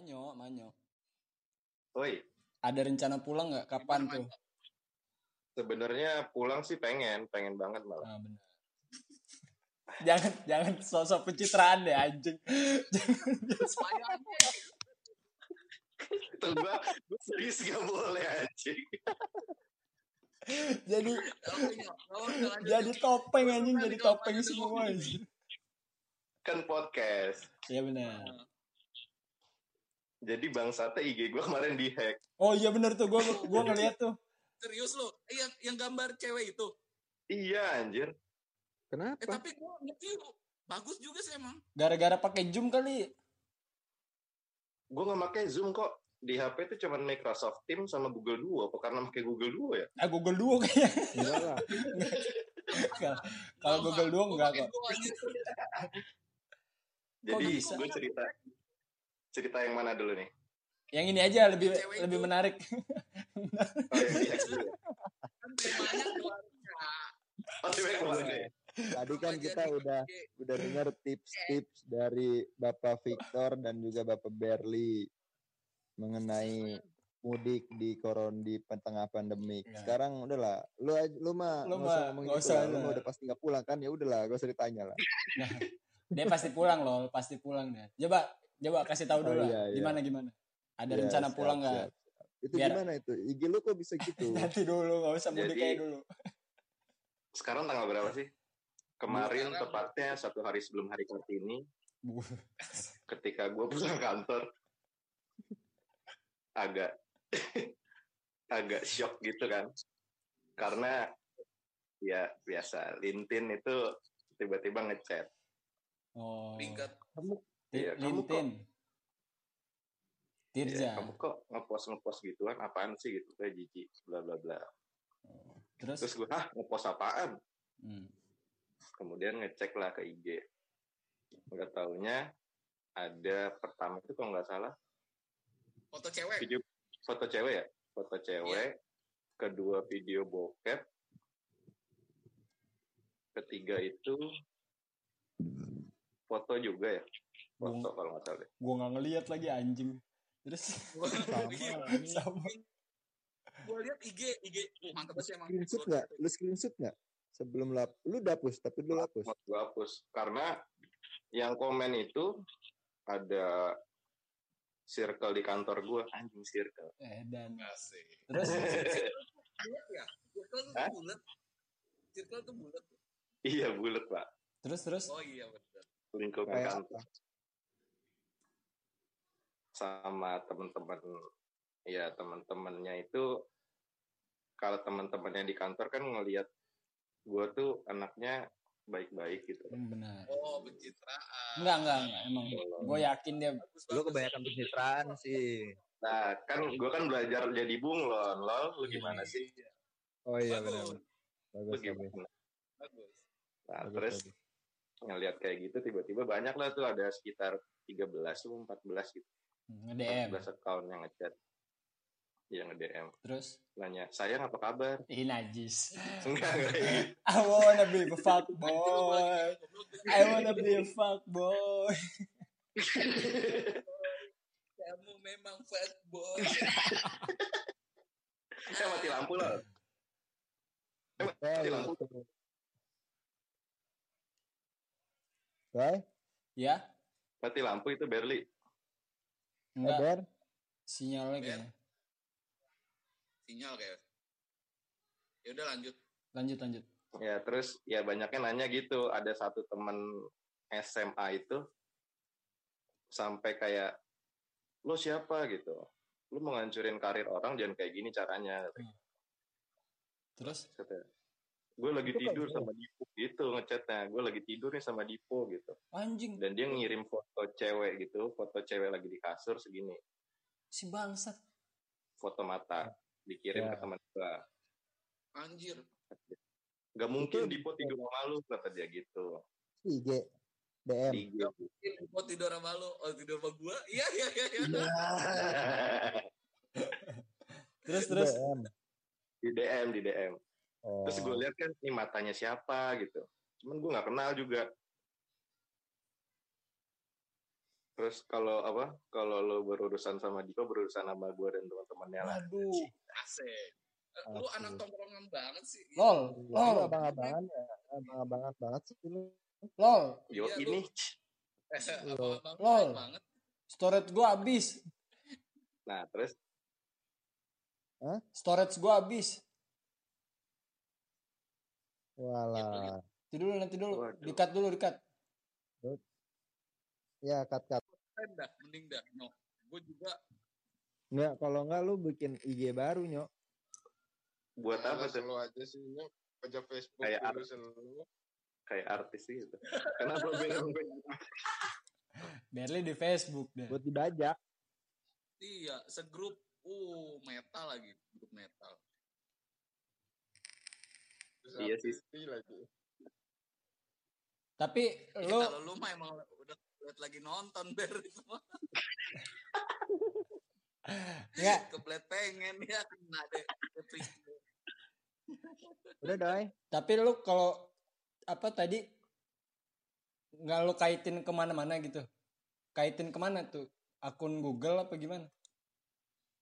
Manyo, Manyo. Woi, Ada rencana pulang nggak? Kapan tuh? sebenarnya pulang sih pengen, pengen banget malah. Ah, benar. jangan jangan sosok pencitraan deh anjing. Jangan. Itu gua, gua serius gak boleh anjing. jadi jadi topeng anjing jadi topeng semua anjing. Kan podcast. Iya benar. Jadi bangsatnya IG gua kemarin dihack. Oh iya benar tuh gua gua ngeliat tuh. Serius lo? Eh, Yang yang gambar cewek itu. Iya anjir. Eh Kenapa? tapi gua nge-view. Bagus juga sih emang. Gara-gara pakai Zoom kali. Gua nggak pakai Zoom kok. Di HP itu cuma Microsoft Teams sama Google Duo. Apa karena pakai Google Duo ya? Ah Google Duo kayaknya. Enggak lah. Kalau-. Google Duo enggak kok. Jadi gue cerita cerita yang mana dulu nih? Yang ini aja lebih Cewek lebih itu. menarik. Oh, yang dihack dulu ya? Kan temanya keluarga. Oh, cewek kemarin ya? Tadi kan kita udah udah dengar tips-tips dari Bapak Victor dan juga Bapak Berli mengenai mudik di koron di tengah pandemik. Ya. Sekarang udahlah, lu aja- lu mah Lu nggak mah usah ngomong nggak gitu usah lah. Lu mah udah pasti nggak pulang kan? Ya udahlah, gak usah ditanya lah. Dia pasti pulang loh, pasti pulang dia. Coba coba kasih tahu Oh, dulu iya, lah. iya. Gimana gimana? Ada Ya, rencana siap, pulang nggak? Itu Biar- gimana itu? IG lu kok bisa gitu? Nanti dulu, nggak usah mudik Jadi- kayak dulu. Sekarang tanggal berapa sih? Kemarin Sekarang- tepatnya satu hari sebelum hari Kartini, ketika gue pulang kantor, agak agak shock gitu kan, karena ya biasa LinkedIn itu tiba-tiba ngechat, Oh. Ringkat. Ti- Iya, kamu Lintin. "Ya, kamu kok ngepost ngepost gituan, apaan sih gitu, kayak jijik, bla bla bla. Terus, Terus gue, ah ngepost apaan? hmm. kemudian ngecek lah ke IG nggak taunya ada pertama itu kalau nggak salah. Foto cewek. video foto cewek ya? Foto cewek. Kedua video bokep. Ketiga itu foto juga ya foto Gua- kalau nggak salah deh gua nggak ngeliat lagi anjing. Terus Iya. sama. Gua lihat IG, IG. Oh, mantap banget sih emang. Screenshot nggak? Lu screenshot nggak? Sebelum lap, lu udah hapus, tapi lu hapus. gue hapus karena yang komen itu ada circle di kantor gue anjing circle Eh dan Asik. terus Bulat ya? Circle tuh bulat. Circle tuh bulat. iya bulat pak terus terus Oh iya benar. lingkup kantor sama teman-teman ya teman-temannya itu kalau teman-temannya di kantor kan ngelihat gue tuh anaknya baik-baik gitu Hmm, benar. Oh, pencitraan. Enggak enggak enggak emang. Gue yakin dia bagus. kebanyakan pencitraan sih. nah kan gue kan belajar jadi bunglon lol lu gimana sih Oh iya Bagus. benar. Bagus, bagus. gimana Bagus. nah Bagus, terus bagus. ngelihat kayak gitu tiba-tiba banyak lah tuh ada sekitar 13 tuh 14 gitu nge-DM. 14 account yang ngechat yang nge-DM Terus nanya sayang apa kabar ih najis. enggak gitu. I wanna be a fuck boy. I wanna be a fuck boy. Kamu memang fat boy. eh mati lampu lah eh Oh, mati iya, lampu. Bye. Ya? mati lampu itu Berli Enggak. Kabar? Sinyalnya kayaknya. Sinyal kayak. Ya udah lanjut. Lanjut lanjut. ya terus ya banyaknya nanya gitu ada satu temen SMA itu sampai kayak lo siapa gitu lo mau ngancurin karir orang jangan kayak gini caranya Terus gue lagi tidur sama Dipo gitu ngechatnya gue lagi tidur nih sama Dipo gitu anjing dan dia ngirim foto cewek gitu foto cewek lagi di kasur segini si bangsat. foto mata dikirim Ya. ke teman gue Anjir. Gak mungkin Itu- Dipo tidur sama lu kata dia gitu IG. DM. IG Mau tidur sama lu, oh tidur sama gua. Iya, iya, iya. iya. Terus terus DM. di DM di DM Oh. terus gue lihat kan ini matanya siapa gitu cuman gue nggak kenal juga Terus kalau apa? Kalau lo berurusan sama Diko, berurusan sama gue dan teman-temannya lah. Waduh. Asik. Eh, Lu Asik. anak tongkrongan banget sih. Lol, Lu lol, abang-abangan ya, abang-abangan banget sih lu. lol. Yo Iya, ini, Eh, Abang-abang Lol. Storage gua habis. nah terus Storage gua habis. Walah. Nanti dulu, nanti dulu. Waduh. Dikat dulu, dikat. Ya, kat-kat. Keren dah, mending dah. No. Gue juga Enggak, kalau enggak lu bikin IG baru, Nyok. buat apa tuh? lu aja sih Nyok. Pajak Facebook Kayak dulu apa? selalu. Kayak artis gitu. Kenapa bilang gue? Berli di Facebook deh. Buat dibajak. iya segrup uh metal lagi grup metal Terus Iya sih. lagi. Tapi Ya, lu kalau lu mah emang udah lihat lagi nonton ber. Itu mah enggak kebelet pengen ya kena deh. Udah, Doi. tapi lu kalau apa tadi nggak lu kaitin ke mana-mana gitu? Kaitin ke mana tuh? Akun Google apa gimana?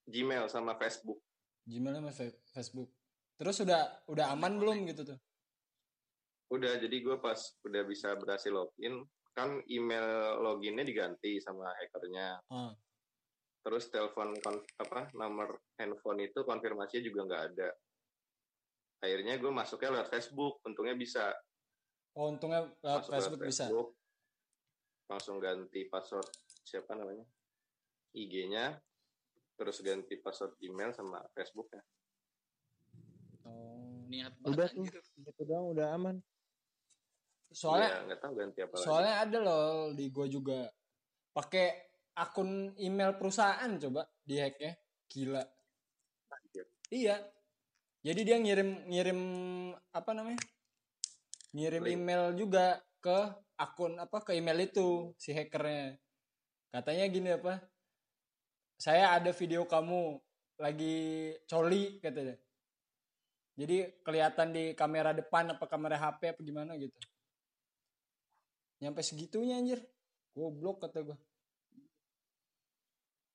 Gmail sama Facebook. Gmail sama Facebook. Terus udah udah aman belum gitu tuh? Udah, jadi gue pas udah bisa berhasil login, kan email loginnya diganti sama hackernya. Ah. Terus telepon kon- apa nomor handphone itu konfirmasinya juga nggak ada. Akhirnya gue masuknya lewat Facebook, untungnya bisa. oh untungnya lewat Masuk Facebook lewat bisa Langsung ganti password siapa namanya? IG-nya, terus ganti password email sama Facebooknya. oh. niat Udah banget tuh. anjir. Gitu doang udah aman. Soalnya Ya, tahu ganti apa lagi. soalnya ada loh di gua juga pakai akun email perusahaan coba di hacknya. Gila. Anjir. iya. Jadi dia ngirim ngirim apa namanya? Ngirim Link. email juga ke akun apa ke email itu si hackernya. Katanya gini apa saya ada video kamu lagi coli katanya. Jadi kelihatan di kamera depan apa kamera HP apa gimana gitu nyampe segitunya anjir goblok kata gua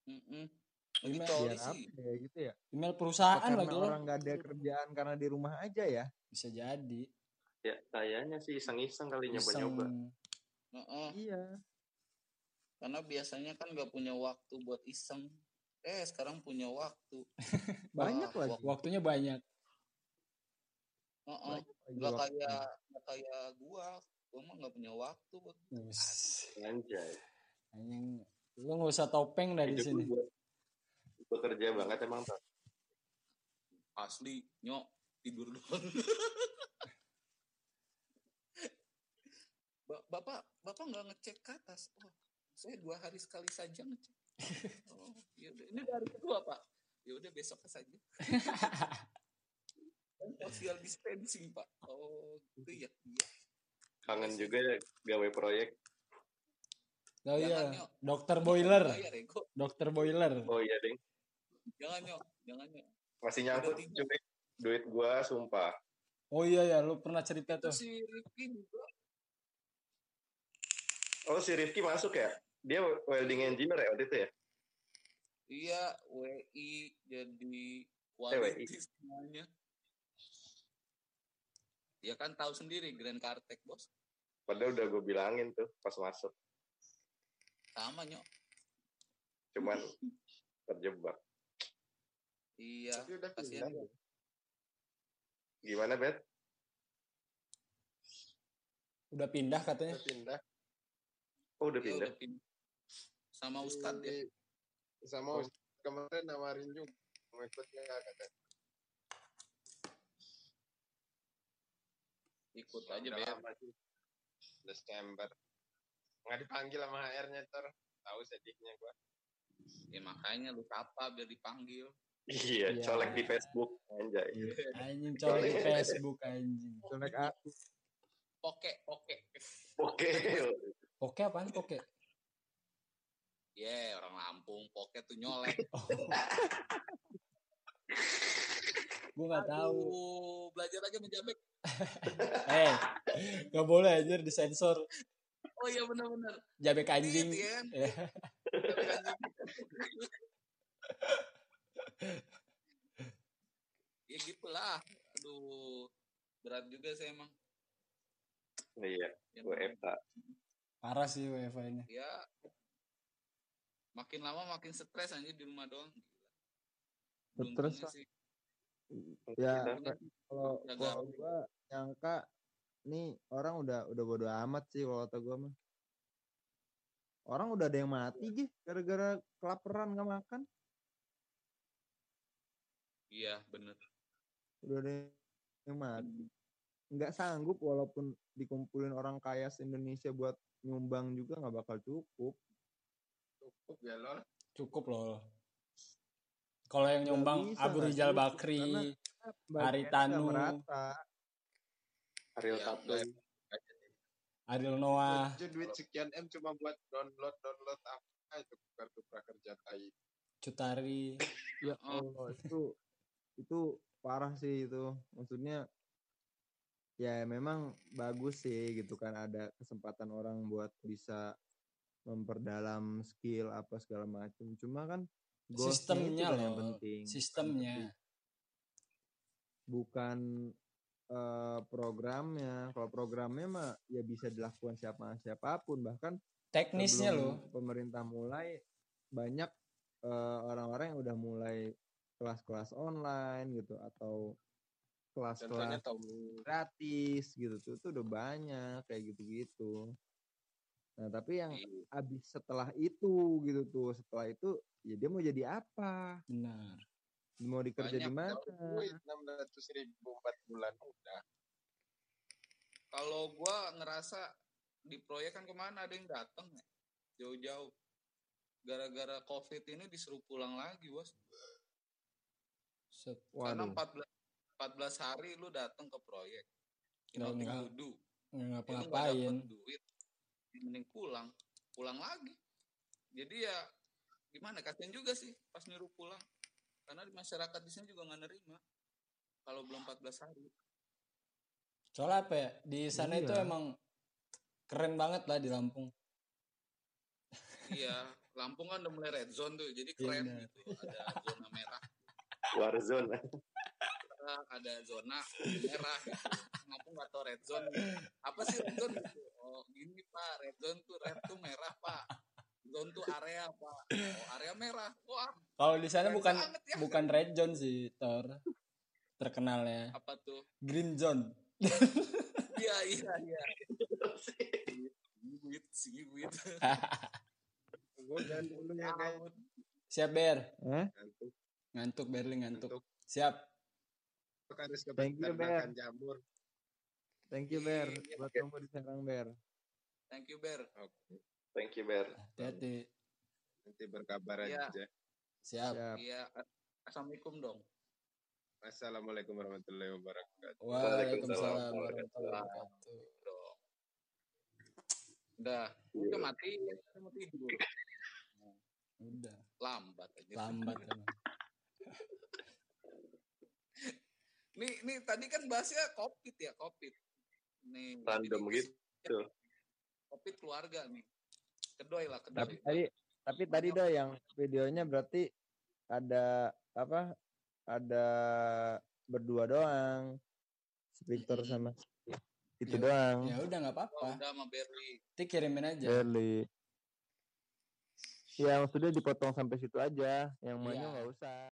Mm-mm. Lagi Email. Biar apa sih ya gitu ya? email perusahaan karena lagi orang nggak ada kerjaan karena di rumah aja ya? bisa jadi Ya, kayaknya sih iseng-iseng kali Iseng. nyoba-nyoba. Heeh. Iya. karena biasanya kan gak punya waktu buat iseng eh sekarang punya waktu Banyak Wah, lagi. waktunya banyak Heeh. Lagi nggak waktu. kayak nggak kayak gua gua mah nggak punya waktu. Anjay. Anjing, lu nggak usah topeng dari Hidup sini. lu buat bekerja banget emang tuh. asli nyok tidur doang. Ba- bapak bapak nggak ngecek ke atas? Oh saya dua hari sekali saja ngecek. Oh ya udah ini dari kedua pak. Ya udah besok saja. Kan social distancing pak. Oh gitu ya iya Kangen juga ya gawe proyek. oh Jangan, iya dokter boiler bayar ya kok dokter boiler Oh iya, Ding. jangan nyok jangan nyok Masih nyangkut cuy. Duit gua sumpah. oh iya ya lu pernah cerita tuh si Rifki juga Oh, si Rifki masuk ya? Dia welding engineer ya waktu itu ya? Iya, WI jadi WI. quality semuanya. Ya kan tahu sendiri Grand Kartek bos. Padahal udah gue bilangin tuh pas masuk. Sama nyok. Cuman terjebak. Iya. Tapi udah Kasihan pindah. dia. Gimana, Bet? udah pindah katanya Udah pindah. Oh, udah Dia pindah. udah pindah. Sama Ustadz ya. Sama Oh. Ustadz kemarin nawarin juga mau ikut nggak kata. Ikut aja sih. Desember. Nggak dipanggil sama HR-nya ter. Tahu sedihnya gua. Ya makanya lu sapa biar dipanggil. Iya, Iya. colek di Facebook. Anjay. anjing colek di Facebook anjing Colek aku. Poke, poke. Oke. oke apaan oke Ya orang Lampung, poke tuh nyolek. gue nggak tahu belajar aja menjamek. eh nggak boleh anjir disensor Oh iya benar-benar. Jabek anjing. Tit, ya kan? Ya. Ya gitulah. Aduh, berat juga sih emang. Iya, Ya, WFH. Parah sih ini. ya makin lama makin stres aja di rumah doang. Stres lah. sih. Ya, kalau gua nyangka nih orang udah udah bodo amat sih kalau kata gua mah. Orang udah ada yang mati gih gara-gara kelaparan nggak makan. Iya, bener. Udah ada yang mati. Nggak sanggup walaupun dikumpulin orang kaya se-Indonesia buat nyumbang juga nggak bakal cukup. Cukup ya lol. Cukup loh. Kalau yang nyumbang bisa, Abu Rizal Bakri, Haritanu. Ariel Ya, Tatum. nggak- Ariel Noah, duit sekian M cuma buat download download apa itu kartu prakerja tai. Cutari. Ya Oh. Allah itu itu parah sih itu. Maksudnya ya memang bagus sih gitu kan ada kesempatan orang buat bisa memperdalam skill apa segala macam. Cuma kan itu Sistemnya kan yang loh, penting. bukan sistemnya. Bukan eh, programnya. Kalau programnya mah ya bisa dilakukan siapa siapa pun bahkan Teknisnya loh. pemerintah mulai banyak eh, orang-orang yang udah mulai kelas-kelas online gitu atau kelas-kelas gratis gitu tuh itu udah banyak kayak gitu-gitu. Nah tapi yang Iya. abis setelah itu gitu tuh setelah itu ya dia mau jadi apa? Benar. Mau dikerja di mana? Duit enam ratus ribu empat bulan udah. Kalau gua ngerasa di proyek kan ke mana ada yang datang ya, jauh-jauh. Gara-gara covid ini disuruh pulang lagi bos. Karena Waduh. 14 14 hari lu datang ke proyek. Ya, lu nggak ngapa-ngapain. duit. Mending pulang. Pulang lagi. Jadi ya gimana kasihan juga sih pas nyuruh pulang. Karena di masyarakat di sini juga nggak nerima. Kalau belum 14 hari. Soalnya apa ya? Di sana itu Iya. emang keren banget lah di Lampung. Iya, Lampung kan udah mulai red zone tuh, jadi Iya, keren gitu. Ada zona merah, Warzone. ada zona merah gitu. Nggak tau red zone. Apa sih red zone gitu? Oh gini pak, red zone tuh red tuh merah pak. Zone tuh area pak. Oh area merah. Wah Kalau di sana bukan banget ya. bukan red zone sih, Thor. Terkenalnya Apa tuh? green zone. Iya iya iya. Gue dulu ya guys. Siap Ber. Eh? Ngantuk, Ngantuk Berli ngantuk. ngantuk. Siap. Harus ke Thank you, peternakan jamur. Thank you Ber. Iya. Buat kamu di Serang Ber. Thank you Ber. Oke. Thank you, Ber. Hati-hati. Nanti berkabar Iya. aja. Siap. Iya. Assalamualaikum dong. Assalamualaikum warahmatullahi wabarakatuh. Waalaikumsalam warahmatullahi wabarakatuh. Udah, udah mati. Mau tidur. Udah, Lambat aja. lambat emang. Nih, nih tadi kan bahasnya covid ya, covid. Nih, Random gitu. Covid keluarga nih. Kedoi lah, Tapi kedoi. tadi tapi tadi dah yang videonya berarti ada apa? Ada berdua doang. Victor sama itu Ya, doang. Ya udah nggak Oh, apa-apa. udah sama Berli. Nanti kirimin aja. Barely. Ya maksudnya dipotong sampai situ aja. Yang mainnya nggak usah.